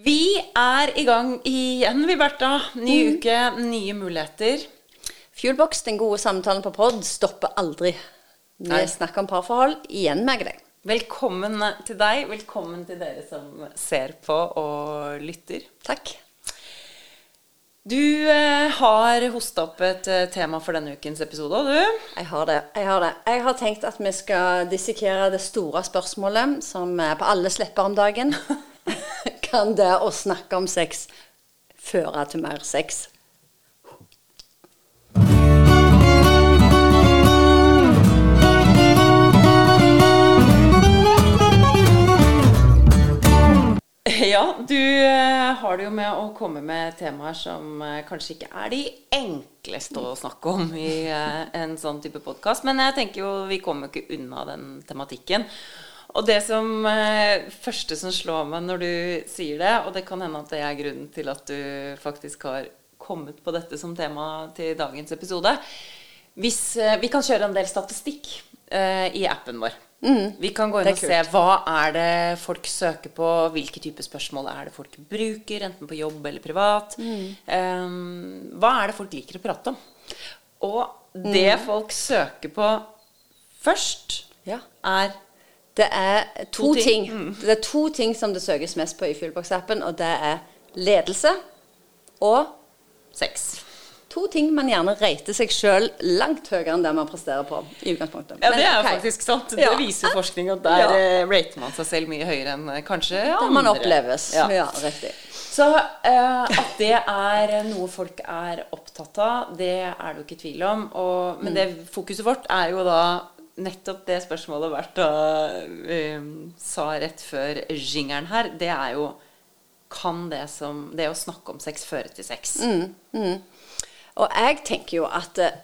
Vi er i gang igjen, vi, Bertha. Ny uke, nye muligheter. Fuelbox, den gode samtalen på pod, stopper aldri. Vi Nei. snakker om parforhold igjen med deg. Velkommen til deg. Velkommen til dere som ser på og lytter. Takk. Du eh, har hosta opp et eh, tema for denne ukens episode, og du? Jeg har det. Jeg har det. Jeg har tenkt at vi skal dissekere det store spørsmålet som er på alle lepper om dagen. kan det å snakke om sex føre til mer sex? Ja, du eh, har det jo med å komme med temaer som eh, kanskje ikke er de enkleste å snakke om i eh, en sånn type podkast. Men jeg tenker jo vi kommer ikke unna den tematikken. Og det som eh, første som slår meg når du sier det, og det kan hende at det er grunnen til at du faktisk har kommet på dette som tema til dagens episode Hvis eh, Vi kan kjøre en del statistikk eh, i appen vår. Vi kan gå inn og kult. se hva er det folk søker på, hvilke typer spørsmål er det folk bruker, enten på jobb eller privat. Eh, hva er det folk liker å prate om? Og det folk søker på først, Ja. er Det er to, To ting. ting. Det er to ting som det søkes mest på i Fuelbox-appen, og det er ledelse og sex. to ting man gjerne rater seg sjøl langt høyere enn det man presterer på i utgangspunktet. Ja, det er okay. faktisk sant. Ja. Det viser forskning at der Ja. eh, rater man seg selv mye høyere enn kanskje kanskje Det andre. man oppleves. Ja. Ja, riktig. Så eh, at det er noe folk er opptatt av, det er det jo ikke tvil om. Og, Mm. men det fokuset vårt er jo da nettopp det spørsmålet Bertha um, sa rett før jingeren her. Det er jo Kan det som Det å snakke om sex føre til sex? Mm. Og jeg tenker jo at eh,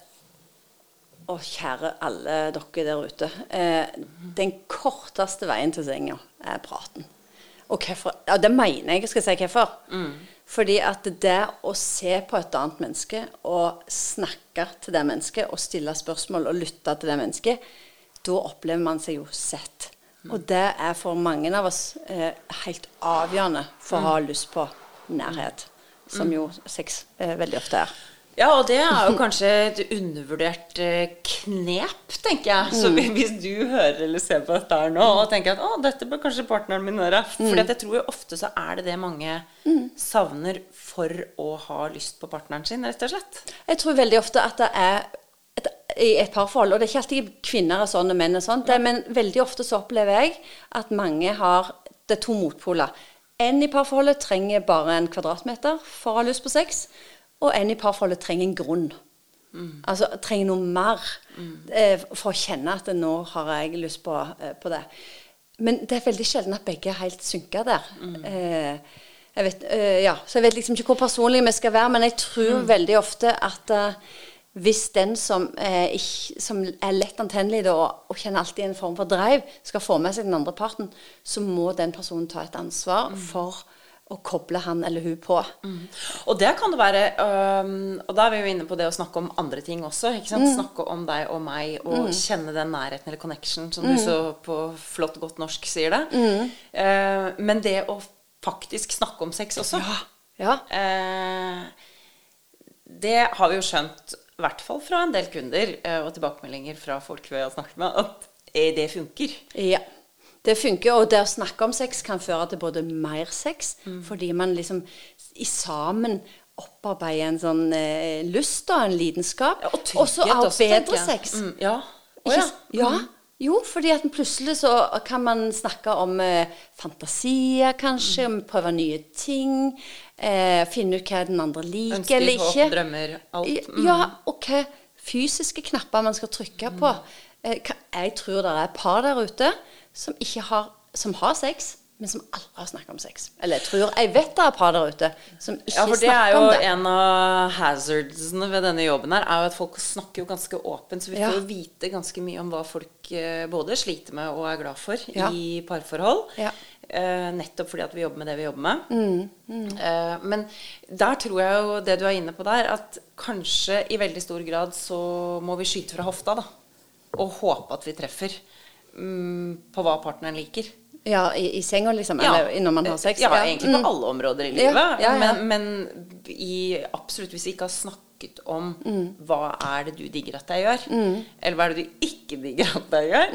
Å, kjære alle dere der ute. Eh, den korteste veien til senga er praten. Og hvorfor? Ja, det mener jeg jeg skal si hvorfor. Fordi at det å se på et annet menneske og snakke til det mennesket og stille spørsmål og lytte til det mennesket, da opplever man seg jo sett. Og det er for mange av oss eh, helt avgjørende for å ha lyst på nærhet. Som jo sex eh, veldig ofte er. Ja, og det er jo kanskje et undervurdert eh, knep, tenker jeg. Så Mm. hvis du hører eller ser på dette her nå og tenker at å, dette bør kanskje partneren min høre Mm. For jeg tror jo ofte så er det det mange savner for å ha lyst på partneren sin, rett og slett. Jeg tror veldig ofte at det er et, i et parforhold, og det er ikke alltid kvinner er sånn og menn er sånn, men veldig ofte så opplever jeg at mange har Det er to motpoler. En i parforholdet trenger bare en kvadratmeter for å ha lyst på sex, og en i parforholdet trenger en grunn. Altså trenger noe mer eh, for å kjenne at nå har jeg lyst på, eh, på det. Men det er veldig sjelden at begge er helt synka der. Eh, jeg vet, eh, ja, så jeg vet liksom ikke hvor personlig vi skal være, men jeg tror veldig ofte at eh, hvis den som, eh, ikke, som er lett antennelig og, og kjenner alltid en form for drive, skal få med seg den andre parten, så må den personen ta et ansvar for å koble han eller hun på. Og det kan det være øhm, Og da er vi jo inne på det å snakke om andre ting også. ikke sant? Snakke om deg og meg og kjenne den nærheten eller connection, som du så på flott, godt norsk sier det. Uh, men det å faktisk snakke om sex også Ja. Eh, det har vi jo skjønt, i hvert fall fra en del kunder eh, og tilbakemeldinger fra folk vi har snakket med, at eh, det funker. Ja. Det funker, og det å snakke om sex kan føre til både mer sex, Mm. fordi man liksom i sammen opparbeider en sånn eh, lyst og en lidenskap. Ja, og trygghet og også, tenker bedre sex. Mm, ja. Ikke ja. s- ja. Jo, fordi at plutselig så kan man snakke om eh, fantasier, kanskje, Mm. om prøve nye ting. Eh, finne ut hva den andre liker Ønsker, eller håp, ikke. drømmer, alt. Mm. Ja, og hva fysiske knapper man skal trykke på. Eh, hva- jeg tror det er et par der ute som, har, som har sex, men som aldri har snakket om sex. Eller jeg tror, jeg vet det er par der ute som ikke Ja, for det er snakker jo om det. en av hazardsene ved denne jobben her, er jo at folk snakker jo ganske åpent, så vi får jo vite ganske mye om hva folk eh, både sliter med og er glad for Ja. i parforhold. Ja. Eh, nettopp fordi at vi jobber med det vi jobber med. Mm, Eh, men der tror jeg jo det du er inne på der, at kanskje i veldig stor grad så må vi skyte fra hofta, da. Og håpe at vi treffer mm, på hva partneren liker. Ja, i, i senga, liksom? Ja. Eller når man har sex? Ja, egentlig på alle områder i livet. ja, ja. Men, men i, absolutt hvis vi ikke har snakket om hva er det du digger at jeg gjør, eller hva er det du ikke digger at jeg gjør,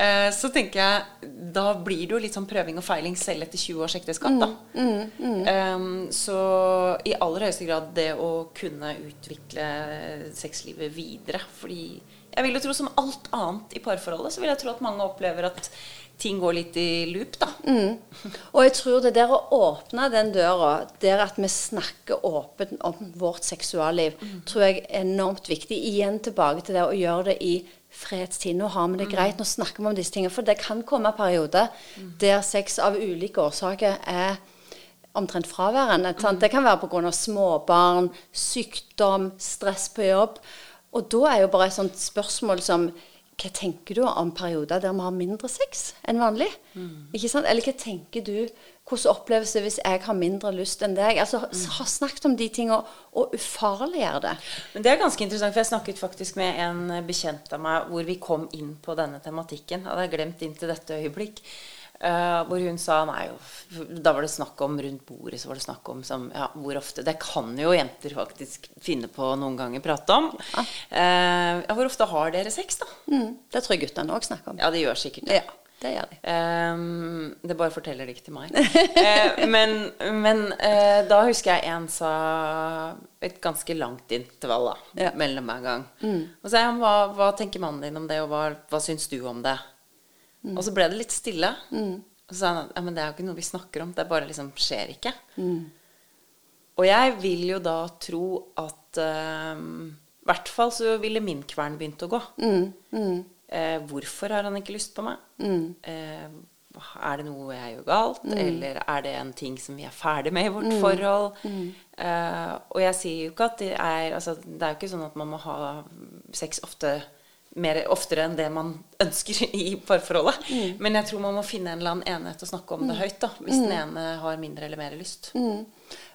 eh, så tenker jeg da blir det jo litt sånn prøving og feiling selv etter 20 års ekteskap, da. Um, så i aller høyeste grad det å kunne utvikle sexlivet videre. Fordi jeg vil jo tro som alt annet i parforholdet, så vil jeg tro at mange opplever at ting går litt i loop, da. Og jeg tror det der å åpne den døra, der at vi snakker åpent om vårt seksualliv, tror jeg er enormt viktig. Igjen tilbake til det å gjøre det i fredstid. Nå har vi det greit, nå snakker vi om disse tingene. For det kan komme perioder der sex av ulike årsaker er omtrent fraværende. sant? Det kan være pga. småbarn, sykdom, stress på jobb. Og da er jo bare et sånt spørsmål som hva tenker du om perioder der vi har mindre sex enn vanlig? Ikke sant? Eller hva tenker du Hvordan oppleves det hvis jeg har mindre lyst enn deg? Altså, Ha snakket om de tingene og, og ufarliggjøre det. Men det er ganske interessant, for jeg snakket faktisk med en bekjent av meg hvor vi kom inn på denne tematikken. Hadde jeg glemt inn til dette øyeblikk. Eh, hvor hun sa nei, Da var det snakk om rundt bordet så var det snakk om som, ja, hvor ofte Det kan jo jenter faktisk finne på noen ganger prate om. Ja. Uh, hvor ofte har dere sex, da? Mm, det tror jeg guttene òg snakker om. Ja, de gjør sikkert det. Ja, det gjør de. Ehm, det bare forteller det ikke til meg. uh, men men uh, da husker jeg en sa et ganske langt intervall da, Ja. mellom hver gang. Og så sa jeg hva, hva tenker mannen din om det, og hva, hva syns du om det? Og så ble det litt stille. Og så sa han at ja, men det er jo ikke noe vi snakker om, det bare liksom skjer ikke. Og jeg vil jo da tro at ehm, I hvert fall så ville min kvern begynt å gå. Eh, hvorfor har han ikke lyst på meg? Eh, er det noe jeg gjør galt? Eller er det en ting som vi er ferdig med i vårt forhold? Eh, og jeg sier jo ikke at det er altså, Det er jo ikke sånn at man må ha sex ofte mer oftere enn det man ønsker i parforholdet. Men jeg tror man må finne en eller annen enighet og snakke om det høyt. da Hvis den ene har mindre eller mer lyst.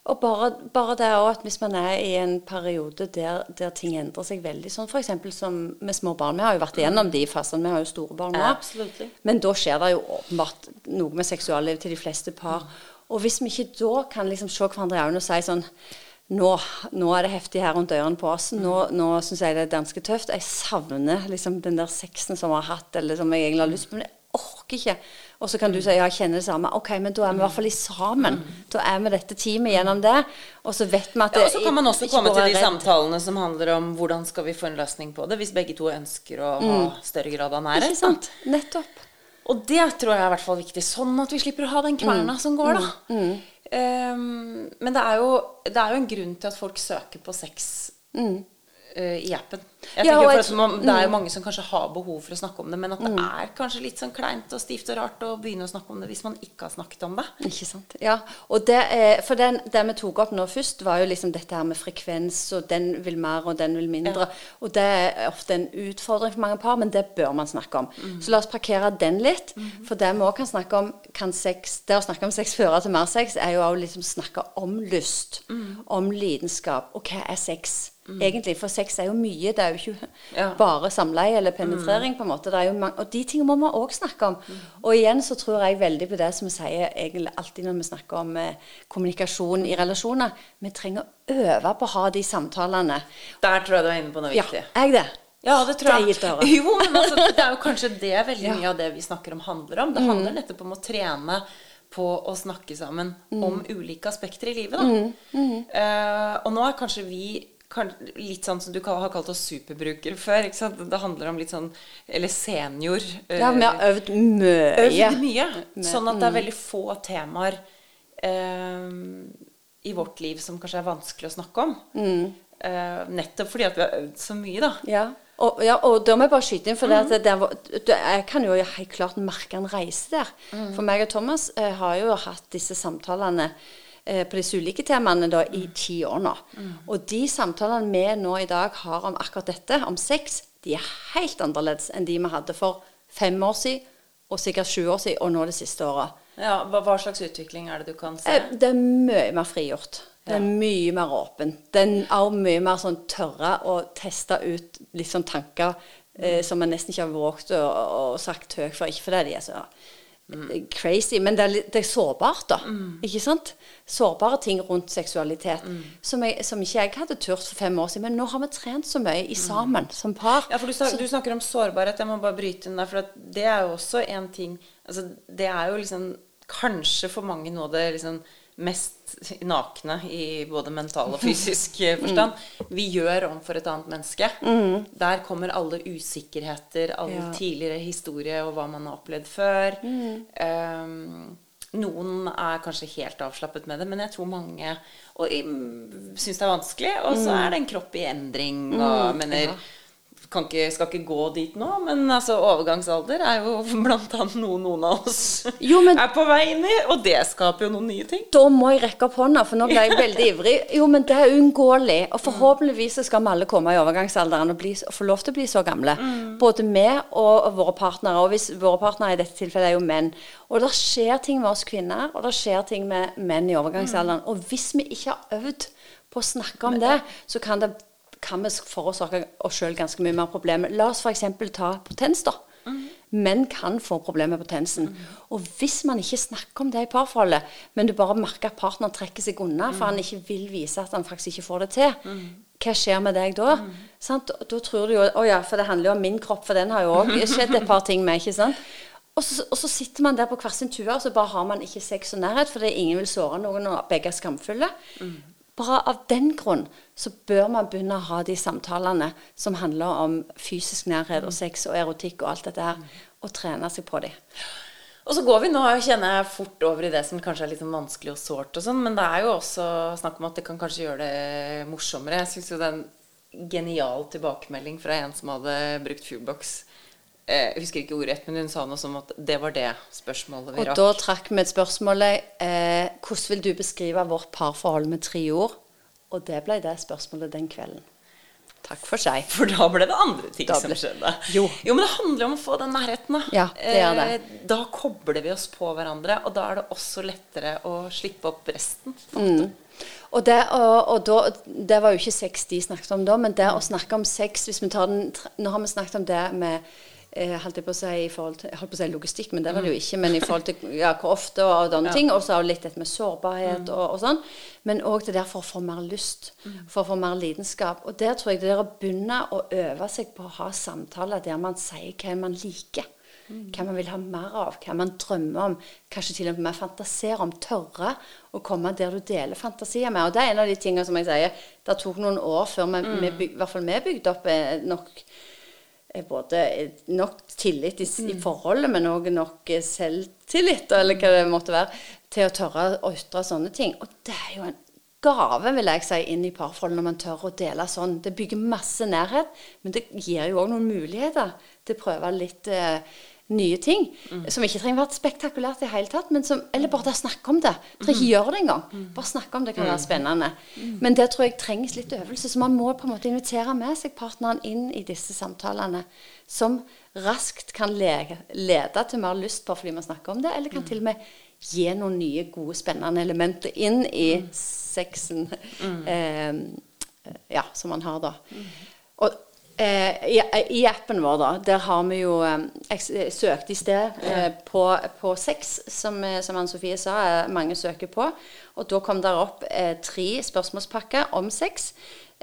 Og bare, bare det òg at hvis man er i en periode der, der ting endrer seg veldig, sånn f.eks. som med små barn Vi har jo vært igjennom de fasene, vi har jo store barn nå. Absolutely. Men da skjer det jo åpenbart noe med seksuallivet til de fleste par. Og hvis vi ikke da kan liksom se hverandre i øynene og si sånn nå, nå er det heftig her rundt ørene på oss. Nå, nå syns jeg det er ganske tøft. Jeg savner liksom den der sexen som vi har hatt, eller som jeg egentlig har lyst på. Men jeg orker ikke. Og så kan du si ja, jeg kjenner det samme. Ok, men da er vi i hvert fall i sammen. Da er vi dette teamet gjennom det. Og så vet vi at det Ja, og så kan man også komme til de redd. samtalene som handler om hvordan skal vi få en løsning på det, hvis begge to ønsker å ha større grad av nærhet. Ikke sant? Nettopp. Og det tror jeg er i hvert fall viktig, sånn at vi slipper å ha den kverna Mm. som går, da. Ehm, men det er, jo, det er jo en grunn til at folk søker på sex eh, i appen. Jeg Mm. Ja, tenker at man, Det er jo mange som kanskje har behov for å snakke om det, men at det er kanskje litt sånn kleint og stivt og rart å begynne å snakke om det hvis man ikke har snakket om det. Ikke sant. Ja. Og det, er, for den, det vi tok opp nå først, var jo liksom dette her med frekvens, og den vil mer, og den vil mindre. Og det er ofte en utfordring for mange par, men det bør man snakke om. Så la oss parkere den litt. For det vi òg kan snakke om, kan sex, det å snakke om sex føre til mer sex, er jo å liksom snakke om lyst, om lidenskap, og hva er sex? Egentlig, for sex er jo mye. Det er jo ikke Ja. bare samleie eller penetrering. på en måte. Er mange, og de tingene må vi òg snakke om. Og igjen så tror jeg veldig på det som vi sier egentlig alltid når vi snakker om eh, kommunikasjon i relasjoner. Vi trenger å øve på å ha de samtalene. Der tror jeg du er inne på noe Ja, viktig. Ja, jeg det? Ja, det tror jeg. Det. Jo, men altså, det er jo kanskje det veldig Ja. mye av det vi snakker om, handler om. Det Mm. handler nettopp om å trene på å snakke sammen Mm. om ulike aspekter i livet. Da. Eh, og nå er kanskje vi litt sånn som du har kalt oss superbrukere før. Ikke sant? Det handler om litt sånn Eller senior. Ja, vi har øvd mye. øvd mye. Sånn at det er veldig få temaer eh, i vårt liv som kanskje er vanskelig å snakke om. Eh, nettopp fordi at vi har øvd så mye, da. Ja. Og, ja, og da må jeg bare skyte inn, for det at det det, jeg kan jo helt klart merke en reise der. Mm. For meg og Thomas eh, har jo hatt disse samtalene på disse ulike temaene da, i ti år nå. Mm. Og de samtalene vi nå i dag har om akkurat dette, om sex, de er helt annerledes enn de vi hadde for fem år siden, og sikkert sju år siden, og nå det siste året. Ja, hva, hva slags utvikling er det du kan se? Eh, Det er mye mer frigjort. Det er mye mer åpen. Det er mye mer sånn tørre å teste ut litt sånn tanker eh, som man nesten ikke har våget å, å sagt høyt for. Ikke fordi de er så crazy, men det er, litt, det er sårbart, da. Ikke sant? Sårbare ting rundt seksualitet som, jeg, som ikke jeg hadde turt for fem år siden. Men nå har vi trent så mye i sammen som par. Ja, for du, snak, du snakker om sårbarhet. Jeg må bare bryte inn der. For det er jo også en ting altså, Det er jo liksom kanskje for mange nå det liksom mest nakne i både mental og fysisk forstand. Vi gjør om for et annet menneske. Der kommer alle usikkerheter, all Ja. tidligere historie og hva man har opplevd før. Um, noen er kanskje helt avslappet med det, men jeg tror mange og, syns det er vanskelig. Og så er det en kropp i endring. Og mener kan ikke, skal ikke gå dit nå, men altså, overgangsalder er jo blant annet noe noen av oss Jo, men- er på vei inn i, og det skaper jo noen nye ting. Da må jeg rekke opp hånda, for nå ble jeg veldig ivrig. Jo, men det er uunngåelig. Og forhåpentligvis skal vi alle komme i overgangsalderen og, bli, og få lov til å bli så gamle. Både vi og våre partnere. Og hvis våre partnere i dette tilfellet er jo menn. Og det skjer ting med oss kvinner, og det skjer ting med menn i overgangsalderen. Og hvis vi ikke har øvd på å snakke om det, så kan det kan vi forårsake oss sjøl ganske mye mer problemer. La oss f.eks. ta potens, da. Menn kan få problemer med potensen. Og hvis man ikke snakker om det i parforholdet, men du bare merker at partneren trekker seg unna for han ikke vil vise at han faktisk ikke får det til, hva skjer med deg da? Sant? Da- tror du jo Å ja, for det handler jo om min kropp, for den har jo òg skjedd et par ting med, ikke sant? Og så, og så sitter man der på hver sin tue, og så bare har man ikke sex og nærhet fordi ingen vil såre noen, og begge er skamfulle. Bare av den grunn så bør man begynne å ha de samtalene som handler om fysisk nærhet og sex og erotikk og alt dette her, og trene seg på de. Og så går vi nå, kjenner jeg, fort over i det som kanskje er litt sånn vanskelig og sårt og sånn, men det er jo også snakk om at det kan kanskje gjøre det morsommere. Jeg syns jo det er en genial tilbakemelding fra en som hadde brukt Fuelbox. Eh, Jeg husker ikke ordrett, men hun sa noe som at det var det spørsmålet vi Og da trakk vi et spørsmål eh, Hvordan vil du beskrive vårt parforhold med tre ord? Og det ble det spørsmålet den kvelden. Takk for seg. For da ble det andre ting Da som skjedde. Jo. men det handler jo om å få den nærheten, da. Ja, det er det. Eh, Da kobler vi oss på hverandre, og da er det også lettere å slippe opp resten. Og, det, og, og da, det var jo ikke sex de snakket om da, men det å snakke om sex hvis vi tar den, Nå har vi snakket om det med holdt jeg på å si, i forhold til, holdt på å si logistikk, men det var det jo ikke. Men i forhold til ja, hvor ofte og sånne ting. Og så litt dette med sårbarhet og, og sånn. Men òg det der for å få mer lyst. For å få mer lidenskap. Og der tror jeg det der å begynne å øve seg på å ha samtaler der man sier hva man liker. Hva man vil ha mer av, hva man drømmer om. Kanskje til og med fantasere om. Tørre å komme der du deler fantasier med. Og det er en av de tingene som jeg sier, det tok noen år før vi, vi byg, i hvert fall vi bygde opp eh, nok eh, både nok tillit i, mm. i forholdet, men òg nok eh, selvtillit, eller hva det måtte være, til å tørre å ytre sånne ting. Og det er jo en gave, vil jeg si, inn i parforhold når man tør å dele sånn. Det bygger masse nærhet, men det gir jo òg noen muligheter til å prøve litt eh, nye ting. Som ikke trenger å være spektakulært i det hele tatt, men som, eller bare snakke om det. Trenger ikke gjøre det engang. Bare snakke om det kan være spennende. Men det tror jeg trengs litt øvelse, så man må på en måte invitere med seg partneren inn i disse samtalene. Som raskt kan le lede til mer lyst på fordi man snakker om det, eller kan til og med gi noen nye, gode, spennende elementer inn i sexen eh, ja, som man har da. Og i, i appen vår, da, der har vi jo eh, Jeg søkte i sted eh, på, på sex, som, eh, som Anne Sofie sa, eh, mange søker på. Og da kom det opp eh, tre spørsmålspakker om sex.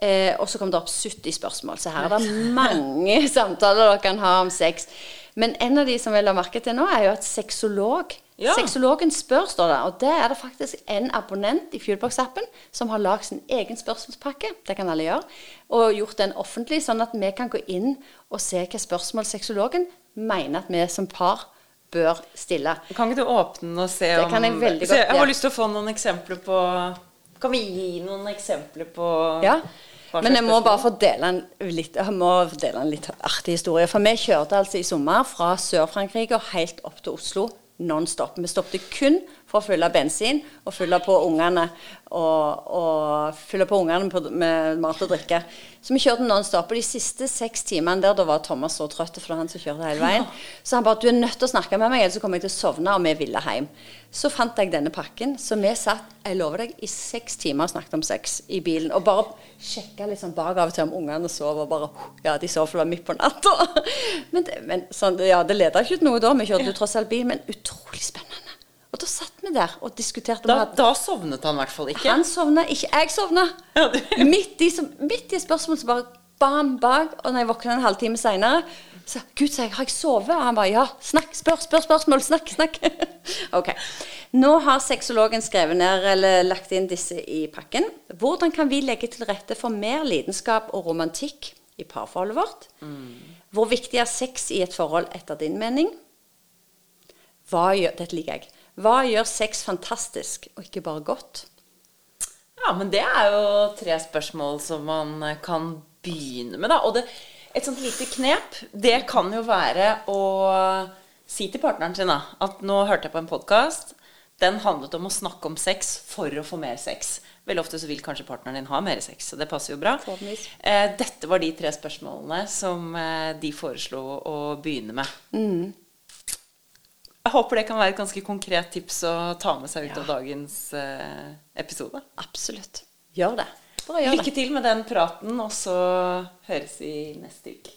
Eh, og så kom det opp 70 spørsmål. Så her er det mange samtaler dere kan ha om sex. Men en av de som jeg la merke til nå, er jo at sexolog Ja. Sexologen spør, står det. Og det er det faktisk en abonnent i Fuelbox-appen som har lagd sin egen spørsmålspakke. Det kan alle gjøre. Og gjort den offentlig, sånn at vi kan gå inn og se hva spørsmål sexologen mener at vi som par bør stille. Kan ikke du åpne den og se Det om kan jeg godt, Se, Jeg har lyst til å få noen eksempler på Kan vi gi noen eksempler på Ja. Men jeg må bare få dele en litt, jeg må dele en litt artig historie. For vi kjørte altså i sommer fra Sør-Frankrike og helt opp til Oslo non-stop. Vi stoppet kun for å fylle bensin og fylle på ungene og, og fylle på ungene med mat og drikke. Så vi kjørte non-stop. Og de siste seks timene der da var Thomas så trøtt, for det var han som kjørte hele veien. Så han bare 'Du er nødt til å snakke med meg, ellers så kommer jeg til å sovne', og vi ville hjem. Så fant jeg denne pakken, så vi satt jeg lover deg, i seks timer og snakket om sex i bilen. Og bare sjekka liksom bak av og til om ungene sov. Og bare Ja, de sov for det var midt på natta. Men, det, men sånn, ja, det leda ikke ut noe da. Vi kjørte jo tross alt bil, men utrolig spennende. Og da satt vi der og diskuterte. Da, da sovnet han i hvert fall ikke. han sovna ikke. Jeg sovna. Ja, midt, i, som- midt i spørsmålet så bare bam bak. Og når jeg våkna en halvtime seinere, så Gud, sa jeg, har jeg sovet? Og han bare ja. Snakk, spør, spør spørsmål. Snakk, snakk. ok. Nå har sexologen skrevet ned eller lagt inn disse i pakken. Hvordan kan vi legge til rette for mer lidenskap og romantikk i parforholdet vårt? Hvor viktig er sex i et forhold etter din mening? Hva gjør, dette liker jeg. Hva gjør sex fantastisk, og ikke bare godt? Ja, men det er jo tre spørsmål som man kan begynne med, da. Og det, et sånt lite knep, det kan jo være å si til partneren sin da, at nå hørte jeg på en podkast. Den handlet om å snakke om sex for å få mer sex. Veldig ofte så vil kanskje partneren din ha mer sex, så det passer jo bra. Eh, dette var de tre spørsmålene som eh, de foreslo å begynne med. Jeg håper det kan være et ganske konkret tips å ta med seg ut Ja. av dagens eh, episode. Absolutt. Gjør det. Gjør det. Lykke til med den praten, og så høres vi neste uke.